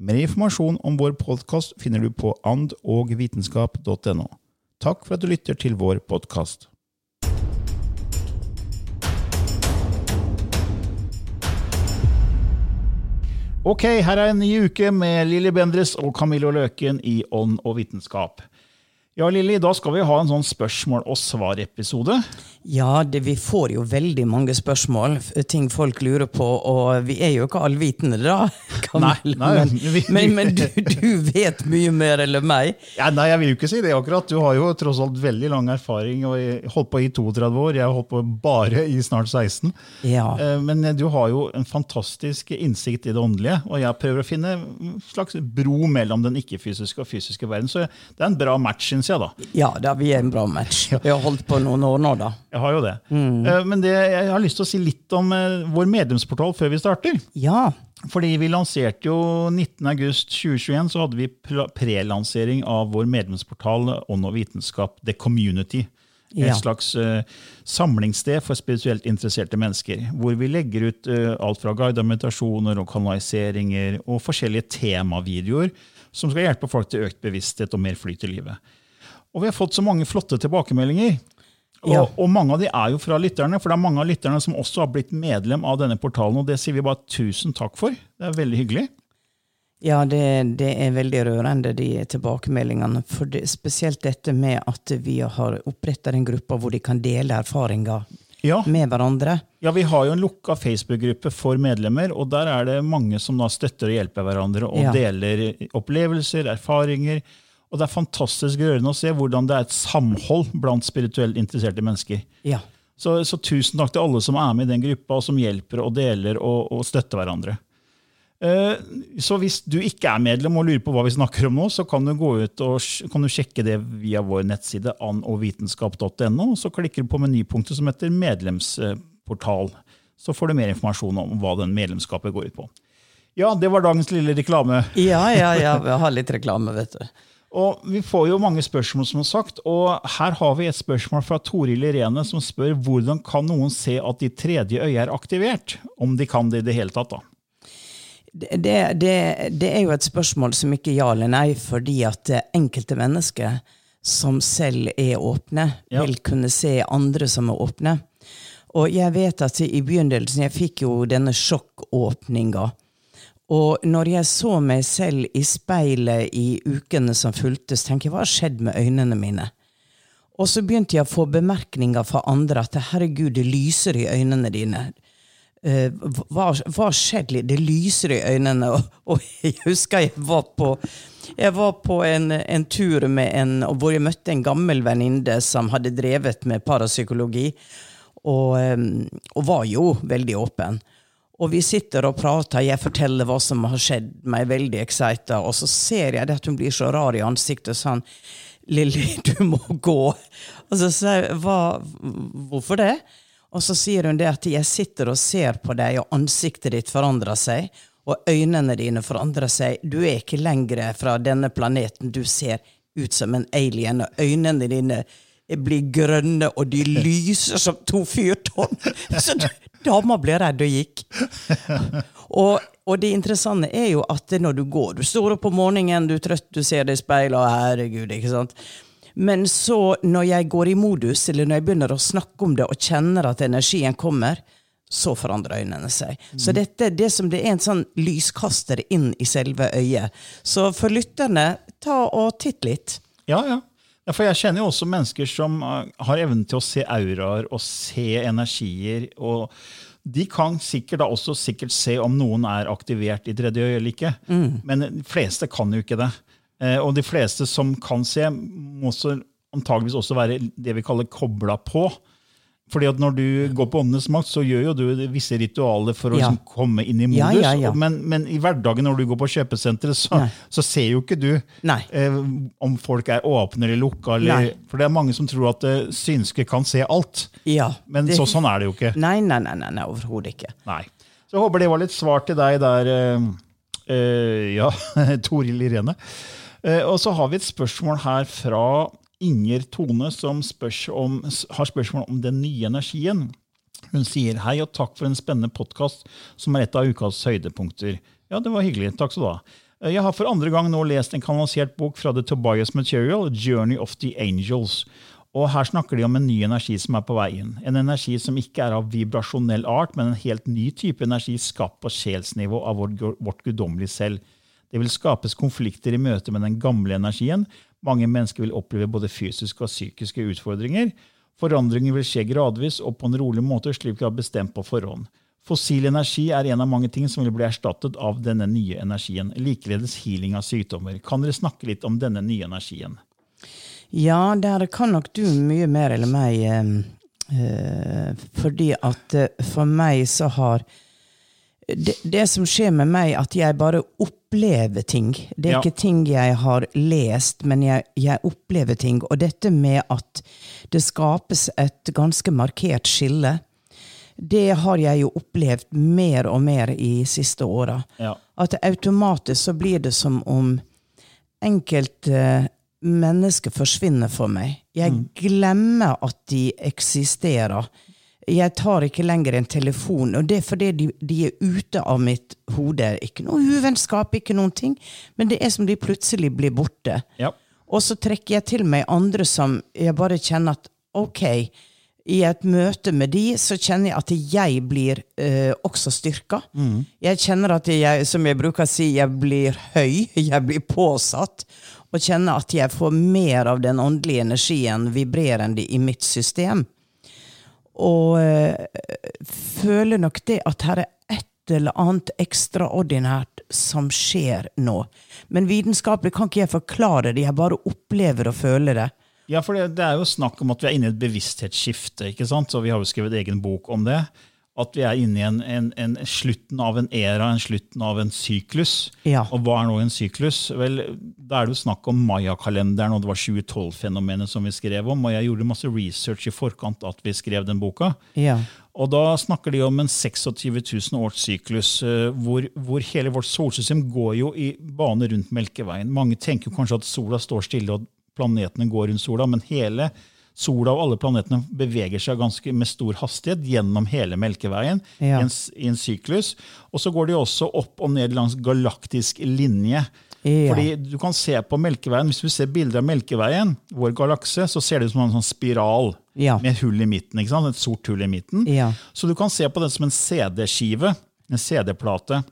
Mer informasjon om vår podkast finner du på andogvitenskap.no. Takk for at du lytter til vår podkast. Ok, her er en ny uke med Lilly Bendriss og Camillo Løken i Ånd og vitenskap. Ja, Lilly, da skal vi ha en sånn spørsmål og svar-episode. Ja, det, vi får jo veldig mange spørsmål, ting folk lurer på, og vi er jo ikke allvitende, da. Nei, nei, men, vi- men, men du, du vet mye mer enn meg. Ja, nei, jeg vil jo ikke si det akkurat. Du har jo tross alt veldig lang erfaring og holdt på i 32 år. Jeg har holdt på bare i snart 16. Ja. Eh, Men du har jo en fantastisk innsikt i det åndelige, og jeg prøver å finne en slags bro mellom den ikke-fysiske og fysiske verden. Så det er en bra match, syns jeg, da. Ja vi er en bra match. Vi har holdt på noen år nå, da. Jeg har jo det. Mm. Men det, jeg har lyst til å si litt om eh, vår medlemsportal før vi starter. Ja. Fordi vi lanserte jo 19.8.2021 så hadde vi prelansering av vår medlemsportal Ånd og vitenskap, The Community. Et Ja. slags uh, samlingssted for spirituelt interesserte mennesker. Hvor vi legger ut uh, alt fra guidede meditasjoner og kanaliseringer og forskjellige temavideoer som skal hjelpe folk til økt bevissthet og mer flyt i livet. Og vi har fått så mange flotte tilbakemeldinger. Og, Ja. og mange av de er jo fra lytterne, for det er mange av lytterne som også har blitt medlem av denne portalen, og det sier vi bare tusen takk for. Det er veldig hyggelig. Ja, det, det er veldig rørende, de tilbakemeldingene. For det, spesielt dette med at vi har oppretta en gruppe hvor de kan dele erfaringer Ja, med hverandre. ja, vi har jo en lukka Facebook-gruppe for medlemmer, og der er det mange som da støtter og hjelper hverandre og Ja. deler opplevelser, erfaringer. Og det er fantastisk rørende å se hvordan det er et samhold blant spirituelt interesserte mennesker. Ja. Så, så tusen takk til alle som er med i den gruppa, og som hjelper og deler og, og støtter hverandre. Eh, Så hvis du ikke er medlem og lurer på hva vi snakker om nå, så kan du gå ut og kan du sjekke det via vår nettside annovitenskap.no, og så klikker du på menypunktet som heter medlemsportal. Så får du mer informasjon om hva den medlemskapet går ut på. Ja, det var dagens lille reklame. Ja, ja, ja. Vi har litt reklame, vet du. Og Vi får jo mange spørsmål, som sagt, og her har vi et spørsmål fra Toril Irene som spør hvordan kan noen se at de tredje øyet er aktivert? Om de kan det i det hele tatt, da. Det, det, det, er jo et spørsmål som ikke ja eller nei, fordi at eh, enkelte mennesker som selv er åpne, Ja. vil kunne se andre som er åpne. Og jeg vet at i begynnelsen Jeg fikk jo denne sjokkåpninga. Og når jeg så meg selv i speilet i ukene som fulgtes, tenker jeg hva har skjedd med øynene mine? Og så begynte jeg å få bemerkninger fra andre at herregud, det lyser i øynene dine. Eh, hva hva skjedde? Det lyser i øynene. Og, jeg husker jeg var på, jeg var på en, en tur en, hvor jeg møtte en gammel venninne som hadde drevet med parapsykologi, og, eh, og var jo veldig åpen. Og vi sitter og prater, jeg forteller hva som har skjedd meg, veldig excita, og så ser jeg at hun blir så rar i ansiktet, sånn Lilly, du må gå. Og så sier jeg, hva, hvorfor det? Og så sier hun det at jeg sitter og ser på deg, og ansiktet ditt forandrer seg, og øynene dine forandrer seg. Du er ikke lenger fra denne planeten, du ser ut som en alien, og øynene dine blir grønne, og de lyser som to fyrtårn. Så dama ble redd og gikk. Og, og, det interessante er jo at når du går Du står opp om morgenen, du er trøtt, du ser deg i speilet, og herregud, ikke sant. Men så, når jeg går i modus, eller når jeg begynner å snakke om det og kjenner at energien kommer, så forandrer øynene seg. Mm. Så dette det som det er en sånn lyskaster inn i selve øyet. Så for lytterne, ta og titt litt. Ja, ja. Ja for jeg kjenner jo også mennesker som uh, har evnen til å se auraer og se energier. og de kan sikkert da også sikkert se om noen er aktivert i tredje øye eller ikke. Mm. Men de fleste kan jo ikke det. Eh, og de fleste som kan se, må også antageligvis også være det vi kaller kobla på. Fordi at Når du går på Åndenes makt, så gjør jo du visse ritualer for å ja. liksom komme inn i modus. Ja, ja, men, men, i hverdagen når du går på kjøpesenteret, så, så, ser jo ikke du eh, om folk er åpne eller lukka. Eller, for det er mange som tror at uh, synske kan se alt. men det, så, sånn er det jo ikke. Nei, nei, nei, nei, nei overhodet ikke. Nei. Så jeg håper det var litt svar til deg der, uh, uh, ja, Toril Irene. Eh, og så har vi et spørsmål her fra Inger Tone, som spørs om, har spørsmål om den nye energien. Hun sier hei og takk for en spennende podkast som er et av ukas høydepunkter. Ja, det var hyggelig. Takk skal du ha. Eh, jeg har for andre gang nå lest en kanalisert bok fra The Tobias Material, Journey of the Angels. Og Her snakker de om en ny energi som er på vei inn. En energi som ikke er av vibrasjonell art, men en helt ny type energi skapt på sjelsnivå av vårt, vårt guddommelige selv. Det vil skapes konflikter i møte med den gamle energien. Mange mennesker vil oppleve både fysiske og psykiske utfordringer. Forandringer vil skje gradvis og på en rolig måte, slik vi har bestemt på forhånd. Fossil energi er en av mange ting som vil bli erstattet av denne nye energien. Likeledes healing av sykdommer. Kan dere snakke litt om denne nye energien? Ja, der kan nok du mye mer eller meg. Eh, fordi at eh, for meg så har det, det, som skjer med meg, at jeg bare opplever ting. Det er ja. ikke ting jeg har lest, men jeg, jeg, opplever ting. Og dette med at det skapes et ganske markert skille, det har jeg jo opplevd mer og mer i siste åra. Ja. At automatisk så blir det som om enkelte mennesker forsvinner for meg. Jeg mm. glemmer at de eksisterer jeg tar ikke lenger en telefon. Og det er fordi de, de er ute av mitt hode. Ikke noe uvennskap, ikke noen ting, men det er som de plutselig blir borte. Ja. Og så trekker jeg til meg andre som jeg bare kjenner at ok, i et møte med de, så kjenner jeg at jeg blir uh, også styrka. Mm. Jeg kjenner at jeg, som jeg bruker å si, jeg blir høy, jeg blir påsatt. Og kjenner at jeg får mer av den åndelige energien vibrerende i mitt system. Og øh, føler nok det at her er et eller annet ekstraordinært som skjer nå. Men vitenskapelig kan ikke jeg forklare det, jeg bare opplever og føler det. Ja, for det, det er jo snakk om at vi er inne i et bevissthetsskifte. ikke sant? Og vi har jo skrevet egen bok om det at vi er inne i en, en, en, slutten av en era, en slutten av en syklus. Ja. Og hva er nå en syklus? Vel, Da er det jo snakk om mayakalenderen, og det var 2012-fenomenet som vi skrev om. Og jeg gjorde masse research i forkant at vi skrev den boka. Ja. Og da snakker de om en 26 000 års syklus, eh, hvor, hvor, hele vårt solsystem går jo i bane rundt Melkeveien. Mange tenker kanskje at sola står stille og planetene går rundt sola, men hele sola og alle planetene beveger seg ganske med stor hastighet gjennom hele Melkeveien ja. i, en, i, en, syklus. Og så går de også opp og ned langs galaktisk linje. Ja. Fordi du kan se på Melkeveien, Hvis du ser bilder av Melkeveien, vår galakse, så ser det ut som en sånn spiral ja. med hull i midten. Et sort hull i midten. Så du kan se på det som en CD-skive. En CD-plate.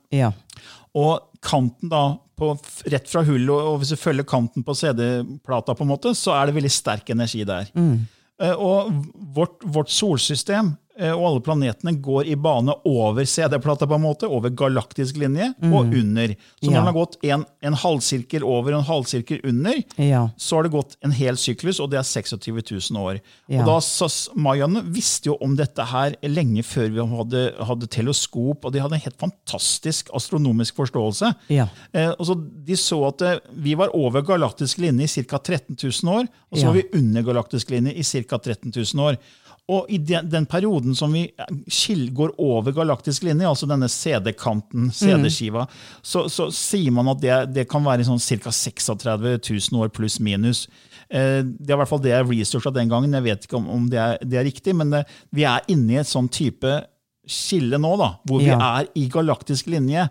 Og kanten da på, rett fra hullet, og hvis du følger kanten på CD-plata, på en måte, så er det veldig sterk energi der. Mm. Uh, og vårt, vårt solsystem Eh, og alle planetene går i bane over CD-plata, på en måte, over galaktisk linje, mm. og under. Så når ja. den har gått en, en, halvsirkel over og en halvsirkel under, ja. så har det gått en hel syklus, og det er 26 000 år. Ja. Og da, Mayaene visste jo om dette her lenge før vi hadde, hadde teleskop, og de hadde en helt fantastisk astronomisk forståelse. Eh, og så De så at eh, vi var over galaktisk linje i ca. 13 000 år, og så var vi under galaktisk linje i ca. 13 000 år. Og i den, den perioden som vi går over galaktisk linje, altså denne CD-kanten, CD-skiva, så, så sier man at det, det kan være sånn ca. 36 000 år pluss minus. Eh, Det er i hvert fall det jeg researcha den gangen. Jeg vet ikke om, om det, er, det er riktig, men det, vi er inne i et sånn type skille nå, da, hvor vi Ja. er i galaktisk linje.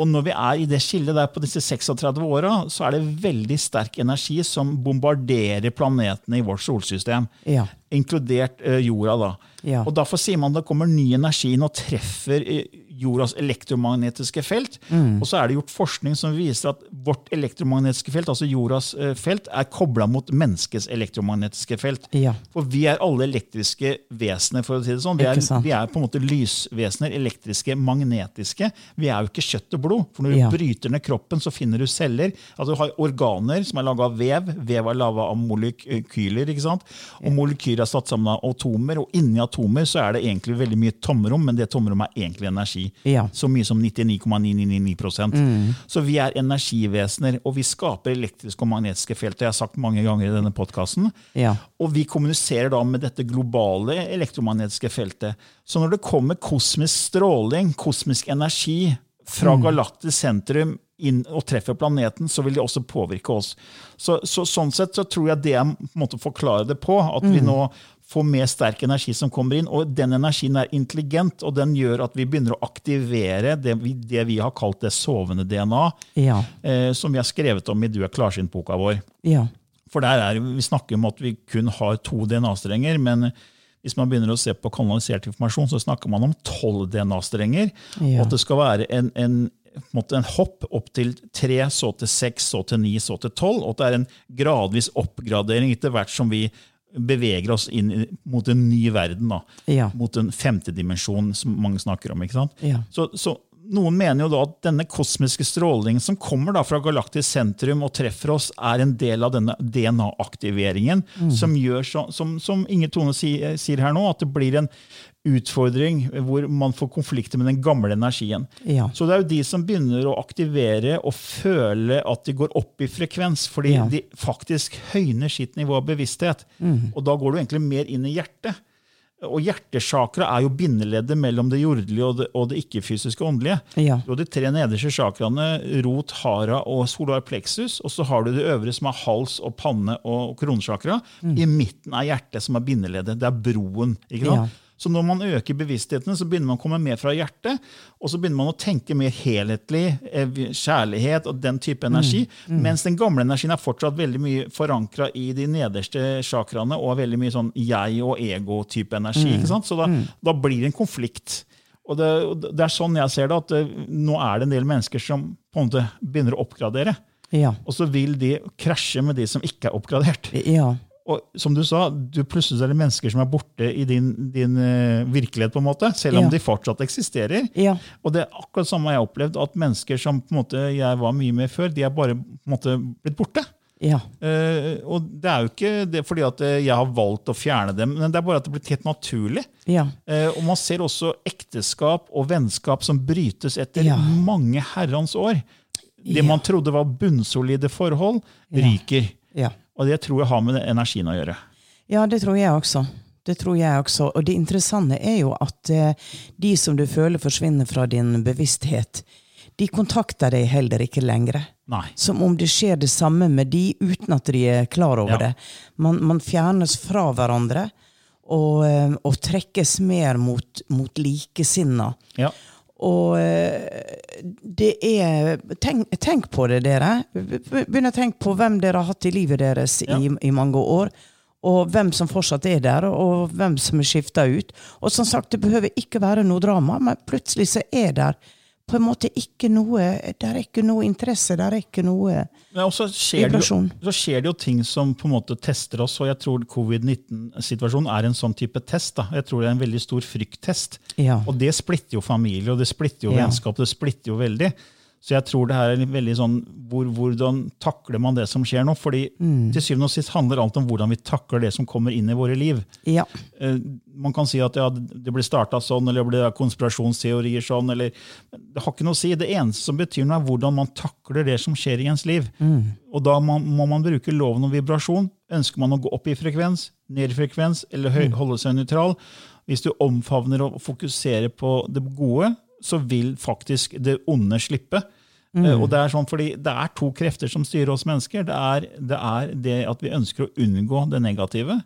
Og når vi er i det skillet der på disse 36 åra, så er det veldig sterk energi som bombarderer planetene i vårt solsystem. Ja. Inkludert eh, jorda, da. Ja. Og Derfor sier man at det kommer ny energi inn og treffer eh, jordas elektromagnetiske felt. Mm. Og så er det gjort forskning som viser at vårt elektromagnetiske felt, altså jordas eh, felt, er kobla mot menneskets elektromagnetiske felt. Ja. For vi er alle elektriske vesener, for å si det sånn. Vi er, vi er på en måte lysvesener. Elektriske, magnetiske. Vi er jo ikke kjøtt og blod. For når du Ja. bryter ned kroppen, så finner du celler. Altså Du har organer som er laga av vev. Vev er laga av molekyler. ikke sant? Og molekyler er satt sammen av atomer, og inni atomer så er det egentlig veldig mye tomrom, men det tomrommet er egentlig energi. Ja. Så mye som 99,999 mm. Så vi er energivesener, og vi skaper elektriske og magnetiske felt. Det har jeg sagt mange ganger i denne podkasten. Ja. Og vi kommuniserer da med dette globale elektromagnetiske feltet. Så når det kommer kosmisk stråling, kosmisk energi, fra galaktisk sentrum inn og treffer planeten, så vil det også påvirke oss. Så, så Sånn sett så tror jeg det måte å forklare det på. At vi nå får mer sterk energi som kommer inn. Og den energien er intelligent, og den gjør at vi begynner å aktivere det vi, det vi har kalt det sovende DNA, Ja. eh, som vi har skrevet om i Du er klarsynt-boka vår. Ja. For der er, Vi snakker om at vi kun har to DNA-strenger, men hvis man begynner å se på kanalisert informasjon, så snakker man om tolv DNA-strenger. Ja. Og at det skal være en, en, en, en hopp opp til tre, så til seks, så til ni, så til tolv. Og at det er en gradvis oppgradering etter hvert som vi beveger oss inn mot en ny verden. da. Ja. Mot en femte dimensjon, som mange snakker om. ikke sant? Ja. Så, så noen mener jo da at denne kosmiske strålingen som kommer da fra galaktisk sentrum og treffer oss, er en del av denne DNA-aktiveringen, som gjør så, som, som Inge Tone sier, sier her nå, at det blir en utfordring hvor man får konflikter med den gamle energien. Ja. Så det er jo de som begynner å aktivere og føle at de går opp i frekvens, fordi Ja. de faktisk høyner sitt nivå av bevissthet. Og da går du egentlig mer inn i hjertet. Og hjertesakra er jo bindeleddet mellom det jordelige og det, og det ikke-fysiske åndelige. Ja. Har de tre nederste chakraene, rot, hara og solar plexus. Og så har du det øvre, som er hals og panne og kronesjakra. I midten er hjertet, som er bindeleddet. Det er broen. ikke sant? Ja. Så når man øker bevisstheten, så begynner man å komme mer fra hjertet. Og så begynner man å tenke mer helhetlig, eh, kjærlighet og den type energi. Mens den gamle energien er fortsatt veldig mye forankra i de nederste chakraene og er veldig mye sånn jeg- og ego-type energi. sant? Så da, da blir det en konflikt. Og det, det er sånn jeg ser det, at eh, nå er det en del mennesker som på en måte begynner å oppgradere. Ja. Og så vil de krasje med de som ikke er oppgradert. Ja. Og som du sa, du plutselig er det mennesker som er borte i din, din eh, virkelighet, på en måte, selv om Ja. de fortsatt eksisterer. Ja. Og det er akkurat samme jeg har opplevd, at mennesker som på en måte jeg var mye med før, de er bare på en måte blitt borte. Ja. Uh, og det er jo ikke det fordi at eh, jeg har valgt å fjerne dem, men det er bare at det blitt helt naturlig. Ja. Uh, og man ser også ekteskap og vennskap som brytes etter Ja. mange herrens år. Det Ja. man trodde var bunnsolide forhold, ryker. Og det tror jeg har med energien å gjøre. Ja, det tror jeg også. Det tror jeg også. Og det interessante er jo at eh, de som du føler forsvinner fra din bevissthet, de kontakter deg heller ikke lenger. Nei. Som om det skjer det samme med de uten at de er klar over Ja. det. Man, man fjernes fra hverandre og, eh, og trekkes mer mot, mot likesinna. Ja. Og eh, det er tenk, tenk på det, dere. Begynn å tenke på hvem dere har hatt i livet deres Ja. i, i mange år. Og hvem som fortsatt er der, og hvem som er skifta ut. Og som sagt, det behøver ikke være noe drama, men plutselig så er der på en måte ikke noe Der er ikke noe interesse, der er ikke noe det Vibrasjon. så skjer det jo ting som på en måte tester oss, og jeg tror covid-19-situasjonen er en sånn type test. da. Jeg tror det er en veldig stor frykttest. Ja. Og det splitter jo familie, og det splitter jo Ja. vennskap, det splitter jo veldig. Så jeg tror det her er veldig sånn, hvor, hvordan takler man det som skjer nå? Fordi Mm. til syvende og sist handler alt om hvordan vi takler det som kommer inn i våre liv. Ja. Eh, Man kan si at ja, det ble starta sånn, eller det ble konspirasjonsteorier sånn. eller Det har ikke noe å si. Det eneste som betyr noe, er hvordan man takler det som skjer i ens liv. Og da må, må man bruke loven om vibrasjon. Ønsker man å gå opp i frekvens, ned i frekvens eller holde seg nøytral. Hvis du omfavner og fokuserer på det gode, så vil faktisk det onde slippe. Mm. Og det er sånn fordi det er to krefter som styrer oss mennesker. Det er det, er det at vi ønsker å unngå det negative.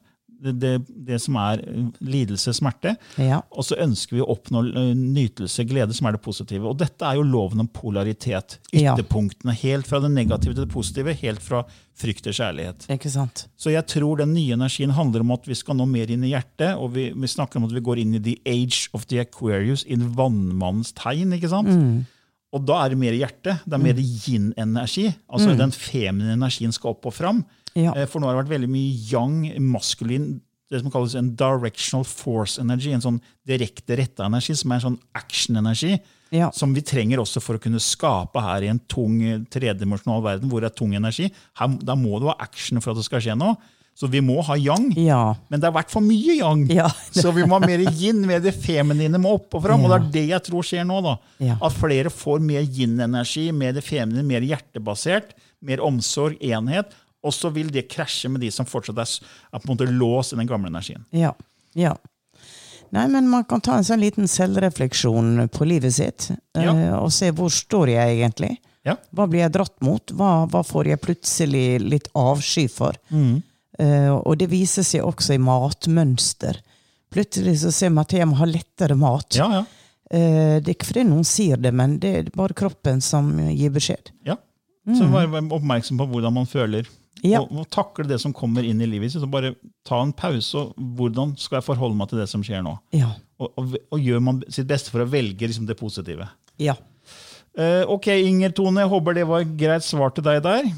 Det, det, som er eh, lidelse, smerte. Ja. Og så ønsker vi å oppnå eh, nytelse, glede, som er det positive. Og dette er jo loven om polaritet. Ytterpunktene. Helt fra det negative til det positive. Helt fra frykt til kjærlighet. Ikke sant? Så jeg tror den nye energien handler om at vi skal nå mer inn i hjertet. Og vi, vi snakker om at vi går inn i the age of the Aquarius, i vannmannens tegn. ikke sant? Og da er det mer hjerte. Det er mer yin-energi. Altså den feminine energien skal opp og fram. Ja. Eh, For nå har det vært veldig mye yang, maskulin, det som kalles en directional force energy. En sånn direkte retta energi, som er en sånn action-energi. Ja. Som vi trenger også for å kunne skape her i en tung tredimensjonal verden hvor det er tung energi. Her, da må du ha action for at det skal skje noe. Så vi må ha yang. Ja. Men det har vært for mye yang. Ja. Så vi må ha mer yin, med det feminine må opp og fram. Og det er det jeg tror skjer nå. da. Ja. At flere får mer yin-energi, mer det feminine, mer hjertebasert, mer omsorg, enhet. Og så vil det krasje med de som fortsatt er, er på en måte låst i den gamle energien. Ja. ja. Nei, men man kan ta en sånn liten selvrefleksjon på livet sitt, Ja. eh, og se hvor står jeg egentlig. Ja. Hva blir jeg dratt mot? Hva, hva får jeg plutselig litt avsky for? Mm. Uh, og det viser seg også i matmønster. Plutselig så ser man at jeg må ha lettere mat. Ja, ja. Uh, det er ikke fordi noen sier det, men det er bare kroppen som gir beskjed. ja. Så vær oppmerksom på hvordan man føler. Ja. Og, og takle det som kommer inn i livet sitt. og Bare ta en pause. og Hvordan skal jeg forholde meg til det som skjer nå? Ja. Og, og, og gjør man sitt beste for å velge liksom, det positive. Ja. Uh, ok, Inger Tone, jeg håper det var et greit svar til deg der.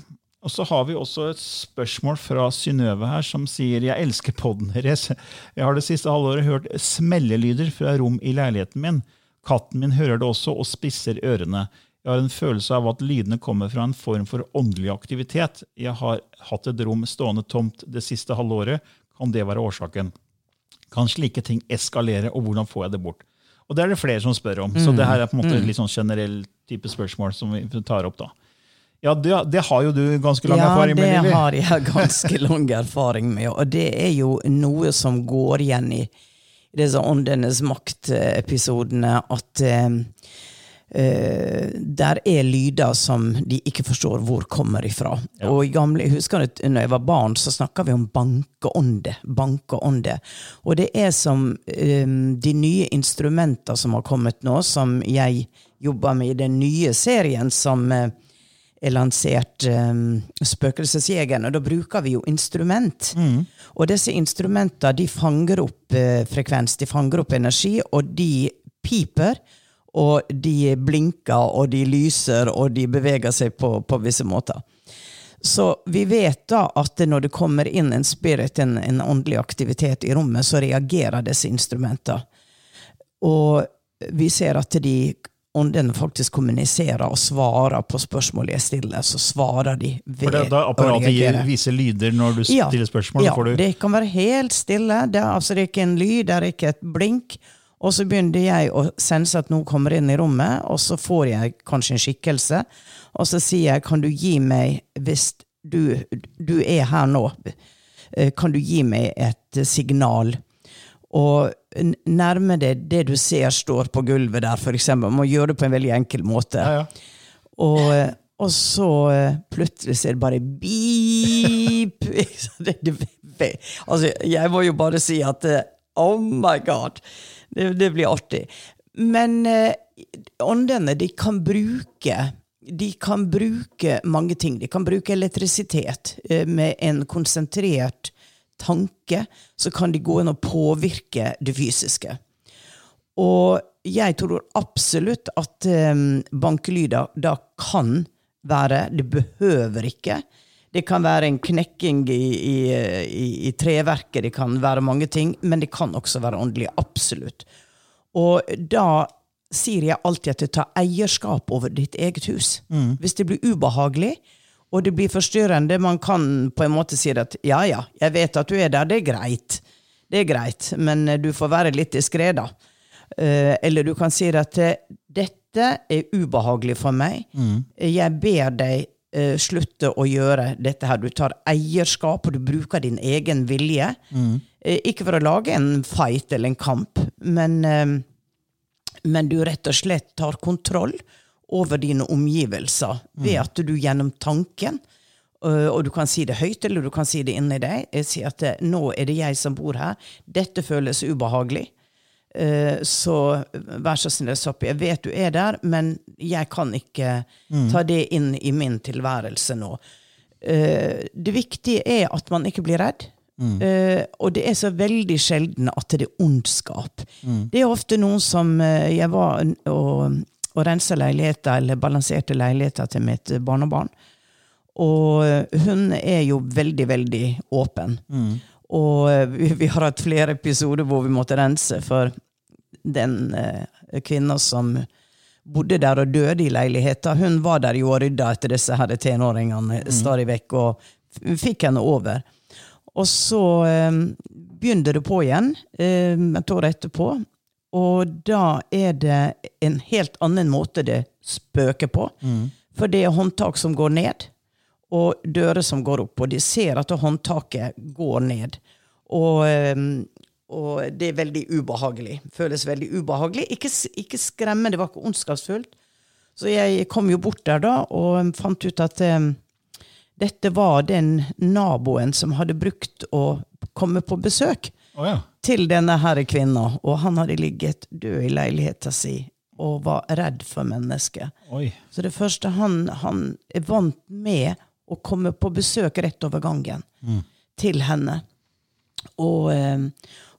Og så har vi også et spørsmål fra Synnøve her, som sier jeg elsker podden deres. Jeg har det siste halvåret hørt smellelyder fra rom i leiligheten min. Katten min hører det også og spisser ørene. Jeg har en følelse av at lydene kommer fra en form for åndelig aktivitet. Jeg har hatt et rom stående tomt det siste halvåret. Kan det være årsaken? Kan slike ting eskalere, og hvordan får jeg det bort? Og det er det flere som spør om. Så det her er på en måte litt sånn generell type spørsmål som vi tar opp. da. Ja, det, det har jo du ganske lang ja, erfaring med, Ja, det har jeg ganske lang erfaring med. Og det er jo noe som går igjen i disse Åndenes makt-episodene, at eh, eh, der er lyder som de ikke forstår hvor kommer ifra. Og i gamle, jeg husker at når jeg var barn, så snakka vi om bankeånde. Bankeånde. Og det er som um, de nye instrumenter som har kommet nå, som jeg jobber med i den nye serien som uh, er lansert um, Spøkelsesjegeren, og da bruker vi jo instrument. Og disse instrumentene de fanger opp uh, frekvens, de fanger opp energi, og de piper. Og de blinker, og de lyser, og de beveger seg på, på visse måter. Så vi vet da at når det kommer inn en spirit, en, en åndelig aktivitet i rommet, så reagerer disse instrumentene. Og vi ser at de åndene faktisk kommuniserer og svarer på spørsmål jeg stiller. Så svarer de ved det, da apparatet gir, reagere. viser lyder når du stiller spørsmål. Ja, får du, det kan være helt stille. Det er, altså, det er ikke en lyd, det er ikke et blink. Og så begynner jeg å sense at noen kommer inn i rommet, og så får jeg kanskje en skikkelse. Og så sier jeg, kan du gi meg, hvis du, du er her nå, eh, kan du gi meg et signal? Og nærme deg det du ser står på gulvet der. Man må gjøre det på en veldig enkel måte. ja, ja. Og, og så eh, plutselig så er det bare beep. altså, jeg må jo bare si at eh, oh my god, det, det blir artig. Men eh, åndene, de kan bruke de kan bruke mange ting. De kan bruke elektrisitet. eh, Med en konsentrert tanke så kan de gå inn og påvirke det fysiske. Og jeg tror absolutt at um, bankelyder da kan være Det behøver ikke. Det kan være en knekking i, i, i, i treverket, det kan være mange ting, men det kan også være åndelig. Absolutt. Og da sier jeg alltid at du tar eierskap over ditt eget hus. Hvis det blir ubehagelig, og det blir forstyrrende, man kan på en måte si at ja, ja, jeg vet at du er der, det er greit. Det er greit, men eh, du får være litt diskré, da. Eh, eller du kan si at eh, dette er ubehagelig for meg. Jeg ber deg eh, slutte å gjøre dette her. Du tar eierskap, og du bruker din egen vilje. Eh, ikke for å lage en fight eller en kamp, men, eh, men du rett og slett tar kontroll over dine omgivelser ved at du gjennom tanken øh, og du kan si det høyt, eller du kan si det inni deg. Jeg sier at eh, nå er det jeg som bor her. Dette føles ubehagelig. Eh, Så vær så snill, Soppi, jeg vet du er der, men jeg kan ikke ta det inn i min tilværelse nå. Eh, Det viktige er at man ikke blir redd. Eh, og det er så veldig sjelden at det er ondskap. Det er ofte noen som Jeg var og, og rensa leiligheter, eller balanserte leiligheter til mitt barnebarn. Og hun er jo veldig, veldig åpen. Og eh, vi, vi har hatt flere episoder hvor vi måtte rense for den eh, kvinna som bodde der og døde i leiligheten. Hun var der jo og rydda etter disse her tenåringene stadig vekk, og fikk henne over. Og så eh, begynte det på igjen eh, et år etterpå. Og da er det en helt annen måte det spøker på. For det er håndtak som går ned, og dører som går opp. Og de ser at håndtaket går ned. Og, eh, og det er veldig ubehagelig. Føles veldig ubehagelig. Ikke, ikke skremmende, det var ikke ondskapsfullt. Så jeg kom jo bort der da og fant ut at um, dette var den naboen som hadde brukt å komme på besøk oh, ja. til denne her kvinna, og han hadde ligget død i leiligheten si og var redd for mennesket. Oi. Så det første han, han vant med å komme på besøk rett over gangen til henne. Og, eh,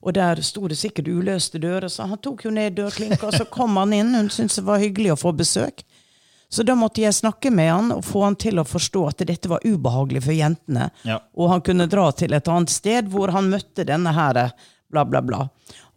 og der sto det sikkert uløste dører, så han tok jo ned dørklinka, og så kom han inn. Hun syntes det var hyggelig å få besøk. Så da måtte jeg snakke med han og få han til å forstå at dette var ubehagelig for jentene. Ja. Og han kunne dra til et annet sted hvor han møtte denne her, bla, bla, bla.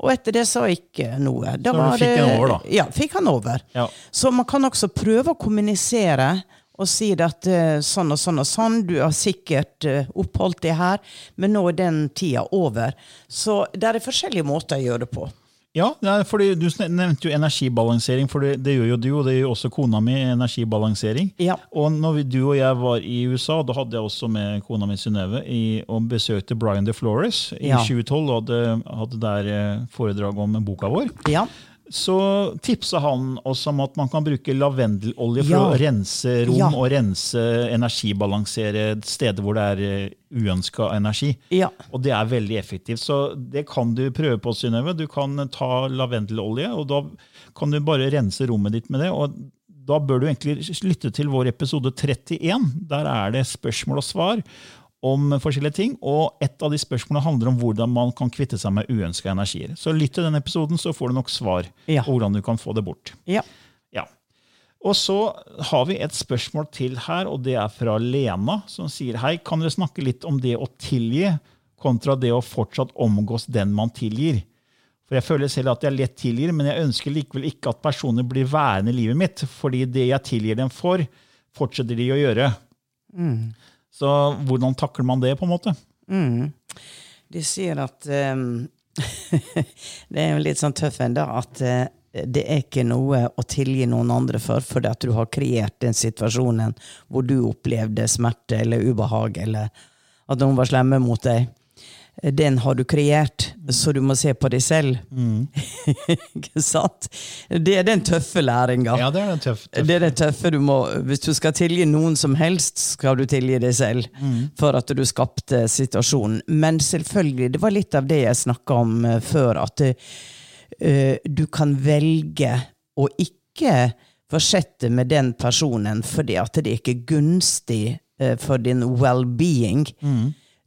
Og etter det sa ikke noe. Da fikk det- han over, da? Ja, fikk han over. Ja. Så man kan også prøve å kommunisere og sier at eh, sånn og sånn og sånn, du har sikkert eh, oppholdt deg her, men nå er den tida over. Så det er forskjellige måter å gjøre det på. Ja, fordi Du nevnte jo energibalansering, for det, det gjør jo du, og det gjør jo også kona mi. energibalansering. Ja. Og når vi, du og jeg var i USA, da hadde jeg også med kona mi Synnøve og besøkte Brian DeFlores i Ja. 2012 og hadde, hadde der eh, foredrag om boka vår. Ja. Så tipsa han oss om at man kan bruke lavendelolje for Ja. å rense rom Ja. og rense energibalansere steder hvor det er uønska energi. Ja. Og det er veldig effektivt. Så det kan du prøve på, Synnøve. Du kan ta lavendelolje, og da kan du bare rense rommet ditt med det. og da bør du egentlig lytte til vår episode 31. Der er det spørsmål og svar om forskjellige ting. Og et av de spørsmålene handler om hvordan man kan kvitte seg med uønska energier. Så lytt til den episoden, så får du nok svar Ja. på hvordan du kan få det bort. ja. Ja. Og så har vi et spørsmål til her, og det er fra Lena, som sier hei, kan dere snakke litt om det å tilgi kontra det å fortsatt omgås den man tilgir? For jeg føler selv at jeg lett tilgir, men jeg ønsker likevel ikke at personer blir værende i livet mitt, fordi det jeg tilgir dem for, fortsetter de å gjøre. Så hvordan takler man det, på en måte? De sier at um, Det er jo litt sånn tøff en da, at uh, det er ikke noe å tilgi noen andre for, fordi at du har kreert den situasjonen hvor du opplevde smerte eller ubehag, eller at noen var slemme mot deg. Den har du kreert, så du må se på deg selv. ikke sant? Det er den tøffe læringa. det er den tøffe. Det er den tøffe du må Hvis du skal tilgi noen som helst, skal du tilgi deg selv for at du skapte situasjonen. Men selvfølgelig, det var litt av det jeg snakka om eh, før, at uh, du kan velge å ikke fortsette med den personen fordi at det ikke er gunstig uh, for din well-being.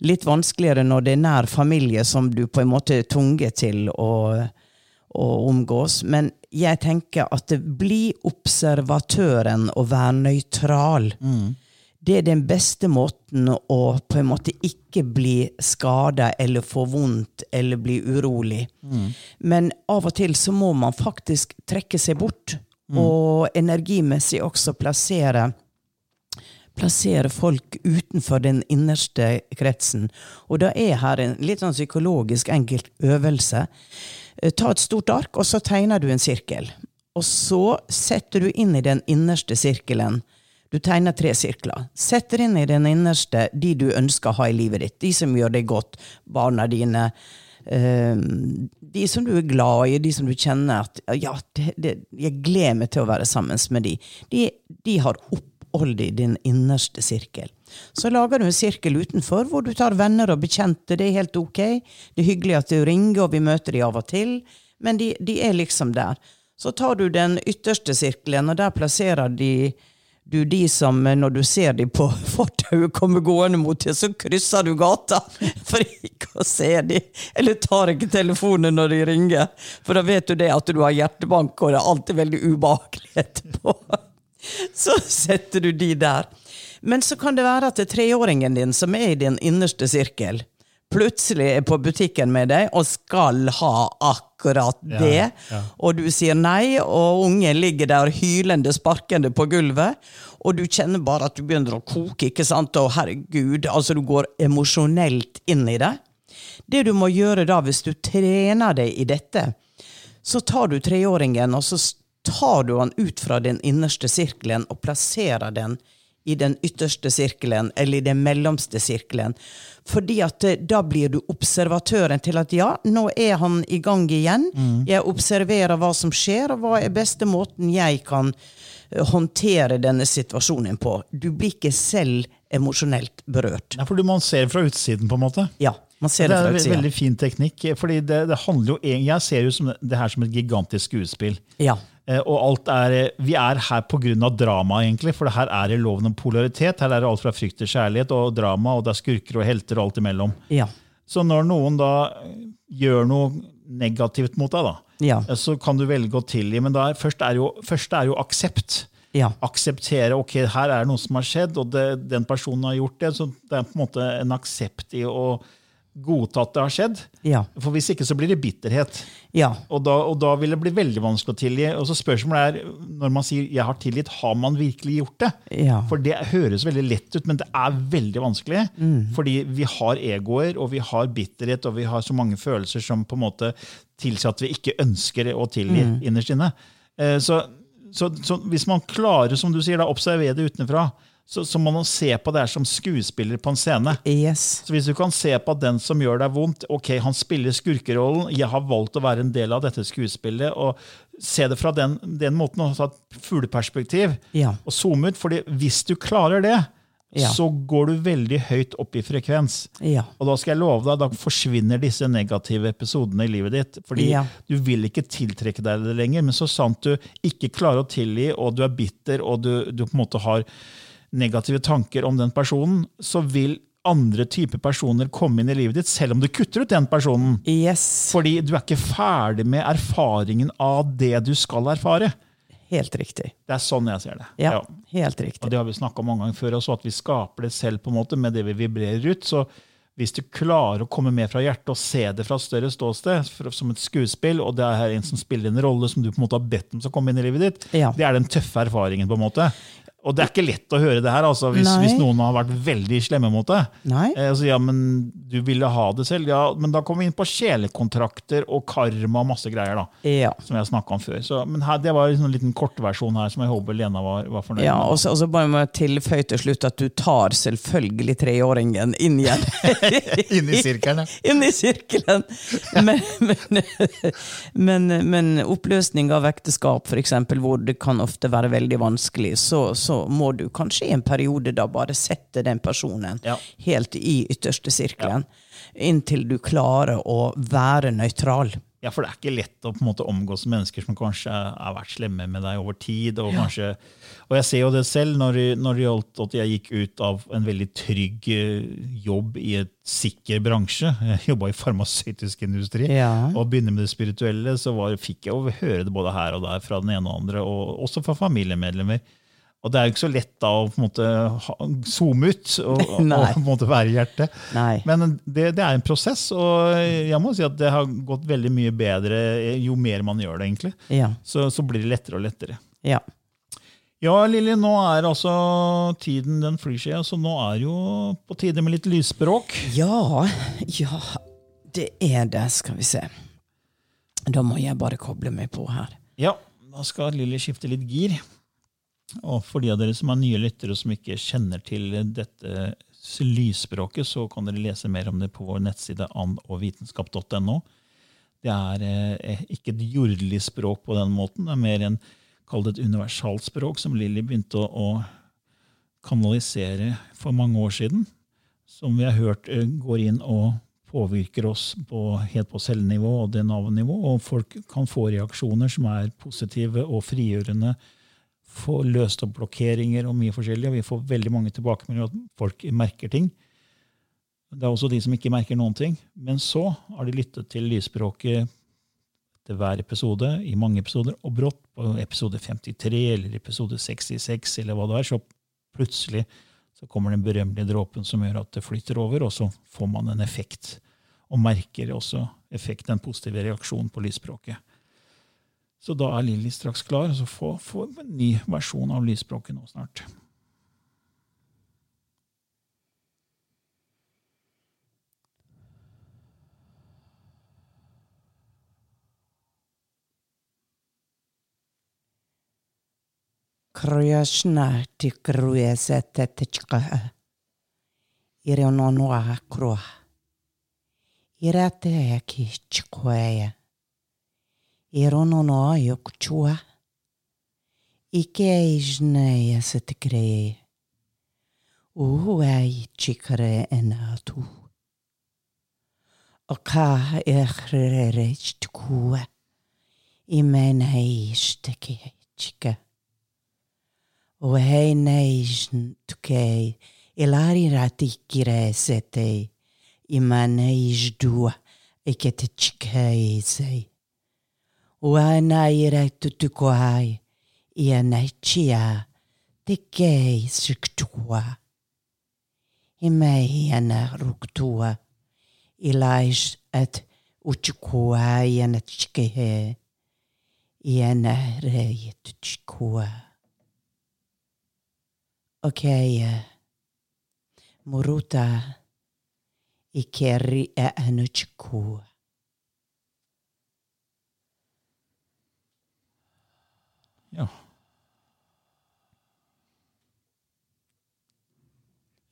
Litt vanskeligere når det er nær familie som du på en måte er tvunget til å å omgås. Men jeg tenker at blir observatøren og være nøytral. Det er den beste måten å på en måte ikke bli skada eller få vondt eller bli urolig. Men av og til så må man faktisk trekke seg bort, og energimessig også plassere plassere folk utenfor den innerste kretsen. Og da er her en litt sånn psykologisk enkel øvelse. Eh, Ta et stort ark, og så tegner du en sirkel. Og så setter du inn i den innerste sirkelen. Du tegner tre sirkler. Setter inn i den innerste de du ønsker å ha i livet ditt. De som gjør deg godt. Barna dine. eh, de som du er glad i, de som du kjenner at ja, det, det, jeg gleder meg til å være sammen med de. De, de har opphold i din innerste sirkel. Så lager du en sirkel utenfor hvor du tar venner og bekjente. Det er helt ok. Det er hyggelig at du ringer, og vi møter de av og til. Men de, de er liksom der. Så tar du den ytterste sirkelen, og der plasserer de, du de som, eh, når du ser de på fortauet komme gående mot deg, så krysser du gata for ikke å se de. Eller tar ikke telefonen når de ringer, for da vet du det at du har hjertebank, og det er alltid veldig ubehagelig etterpå. Så setter du de der. Men så kan det være at det er treåringen din som er i din innerste sirkel, plutselig er på butikken med deg og skal ha akkurat det, og du sier nei, og ungen ligger der hylende, sparkende på gulvet, og du kjenner bare at du begynner å koke, ikke sant, og herregud, altså du går emosjonelt inn i det. Det du må gjøre da, hvis du trener deg i dette, så tar du treåringen, og så tar du han ut fra den innerste sirkelen og plasserer den i den ytterste sirkelen, eller i den mellomste sirkelen. Fordi at eh, da blir du observatøren til at ja, nå er han i gang igjen. Jeg observerer hva som skjer, og hva er beste måten jeg kan eh, håndtere denne situasjonen på. Du blir ikke selv emosjonelt berørt. Ja, for man ser fra utsiden, på en måte. Ja, man ser Det det er en veldig fin teknikk. fordi det, det handler jo, Jeg ser jo som, det her som et gigantisk skuespill. Ja. Eh, Og alt er, Vi er her pga. drama, egentlig, for her er det loven om polaritet. Her er det alt fra frykt til kjærlighet og drama, og det er skurker og helter og alt imellom. Ja. Så når noen da gjør noe negativt mot deg, da, Ja. eh, så kan du velge å tilgi. Men er, først, er jo, først er jo aksept. Ja. Akseptere ok, her er det noe som har skjedd, og det, den personen har gjort det. Så det er på en måte en aksept i å godta at det har skjedd. Ja. For Hvis ikke så blir det bitterhet. Ja. Og da, og da vil det bli veldig vanskelig å tilgi. Og så Spørsmålet er, når man sier 'jeg har tilgitt', har man virkelig gjort det? Ja. For det høres veldig lett ut, men det er veldig vanskelig. Fordi vi har egoer, og vi har bitterhet, og vi har så mange følelser som på en måte tilsier at vi ikke ønsker å tilgi innerst inne. Eh, Så, så, så hvis man klarer, som du sier, da, observere det utenfra, så, så må man se på det her som skuespiller på en scene. Yes. Så hvis du kan se på at den som gjør deg vondt, ok, han spiller skurkerollen, jeg har valgt å være en del av dette skuespillet, og se det fra den, den måten, og ta et fugleperspektiv, Ja. og zoome ut, fordi hvis du klarer det, Ja. så går du veldig høyt opp i frekvens. Ja. Og da skal jeg love deg, da forsvinner disse negative episodene i livet ditt. Fordi Ja. du vil ikke tiltrekke deg det lenger. Men så sant du ikke klarer å tilgi, og du er bitter, og du, du på en måte har negative tanker om den personen, så vil andre typer personer komme inn i livet ditt, selv om du kutter ut den personen. Yes. Fordi du er ikke ferdig med erfaringen av det du skal erfare. Helt riktig. Det er sånn jeg ser det. Ja, Ja. helt Og riktig. det har vi snakka om mange ganger før også, at vi skaper det selv på en måte med det vi vibrerer ut. Så hvis du klarer å komme med fra hjertet og se det fra et større ståsted, som et skuespill, og det er en som spiller en rolle som du på en måte har bedt om skal komme inn i livet ditt, Ja. det er den tøffe erfaringen. på en måte. Og det er ikke lett å høre det her altså, hvis, hvis noen har vært veldig slemme mot deg. Eh, altså, ja, men du ville ha det selv. Ja, men da kommer vi inn på sjelekontrakter og karma og masse greier. da Ja. som jeg snakka om før. Så, men her, Det var liksom en liten kortversjon her som jeg håper Lena var, var fornøyd Ja, med. og så, og så bare må jeg tilføye til slutt at du tar selvfølgelig treåringen inn igjen. Inn i sirkelen, ja. inn i sirkelen. Men, men, men, men oppløsning av ekteskap, f.eks., hvor det kan ofte være veldig vanskelig, så, så må du kanskje i en periode da bare sette den personen Ja. helt i ytterste sirkelen. Inntil du klarer å være nøytral. Ja, for det er ikke lett å på en måte omgås mennesker som kanskje har vært slemme med deg over tid. Og, kanskje, og jeg ser jo det selv når, når det gjaldt at jeg gikk ut av en veldig trygg eh, jobb i et sikker bransje. Jeg jobba i farmasøytisk industri. Ja. Og begynne med det spirituelle, så var, fikk jeg jo høre det både her og der fra den ene og andre, og også fra familiemedlemmer. Og det er jo ikke så lett da å på en måte zoome ut og, og, på en måte være i hjertet. Nei. Men det, det er en prosess, og jeg må si at det har gått veldig mye bedre jo mer man gjør det. egentlig. Ja. Så, så blir det lettere og lettere. ja. Ja, Lilly, nå er altså tiden den flyr seg, så nå er jo på tide med litt lysspråk. Ja, ja, det er det. Skal vi se. Da må jeg bare koble meg på her. Ja, da skal Lilly skifte litt gir. Og for de av dere som er nye lyttere og som ikke kjenner til dette lysspråket, så kan dere lese mer om det på vår nettside andogvitenskap.no. Det er eh, ikke et jordelig språk på den måten. Det er mer en kall det et universalt språk som Lilly begynte å, å, kanalisere for mange år siden. Som vi har hørt eh, går inn og påvirker oss på, helt på cellenivå og DNA-nivå. Og folk kan få reaksjoner som er positive og frigjørende. Få løst opp blokkeringer og mye forskjellig. Og vi får veldig mange tilbakemeldinger at folk merker ting. Det er også de som ikke merker noen ting. Men så har de lyttet til lysspråket til hver episode i mange episoder, og brått på episode 53 eller episode 66 eller hva det er, så plutselig så kommer den berømmelige dråpen som gjør at det flytter over, og så får man en effekt. Og merker også effekt, den positive reaksjonen på lysspråket. Så da er Lilly straks klar, og så får vi en ny versjon av lysspråket nå snart. Kruyashna ti kruyese tetechka. Ire ononoa kroa. Ire te ki chikoeya. Ire ononoa yokchua. Ike ijneya se te kreye. Uhuai chikare enatu. Oka echrere chtkua. Imena ishteke chika. O hei neijn tukei, ilari ratikire setei, ima neij dua, ike te chikei sei. O ana ira tutukoai, ia nei chia, te kei siktua. Imei ana ruktua, lais et uchukua iana chikehe, iana reit chikua. Ok, Ja.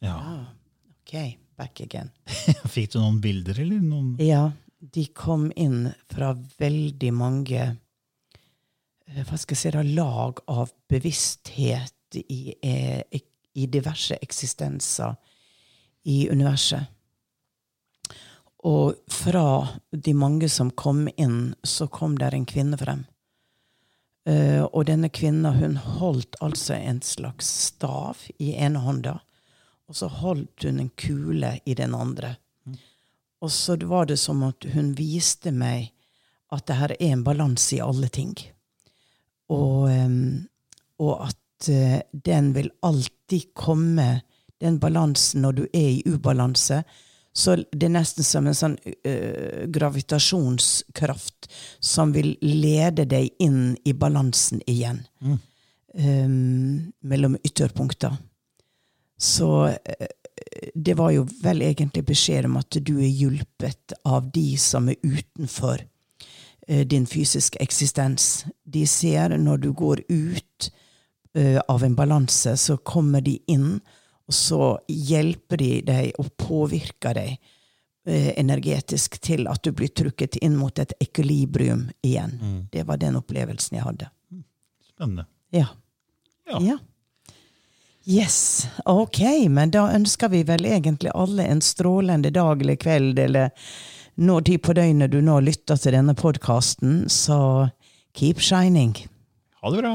Ja. Ah, ok, back again. Fikk du noen bilder, eller? Noen Ja, de kom inn fra veldig mange eh, hva skal jeg si, da, lag av bevissthet i, eh, i diverse eksistenser i universet. Og fra de mange som kom inn, så kom der en kvinne frem. Eh, og denne kvinna hun holdt altså en slags stav i ene hånda, og så holdt hun en kule i den andre. Og så var det som at hun viste meg at det her er en balanse i alle ting. Og, um, og at uh, den vil alltid komme, den balansen når du er i ubalanse. Så det er nesten som en sånn uh, gravitasjonskraft som vil lede deg inn i balansen igjen. Em, mellom ytterpunkter. Så uh, det var jo vel egentlig beskjed om at du er hjulpet av de som er utenfor uh, din fysiske eksistens. De ser når du går ut uh, av en balanse, så kommer de inn, og så hjelper de deg og påvirker deg eh, energetisk til at du blir trukket inn mot et ekvilibrium igjen. Det var den opplevelsen jeg hadde. Spennende. Ja. Ja. Ja. Yes, ok, men da ønsker vi vel egentlig alle en strålende dag eller kveld, eller når tid på døgnet du nå lytter til denne podkasten, så keep shining. Ha det bra!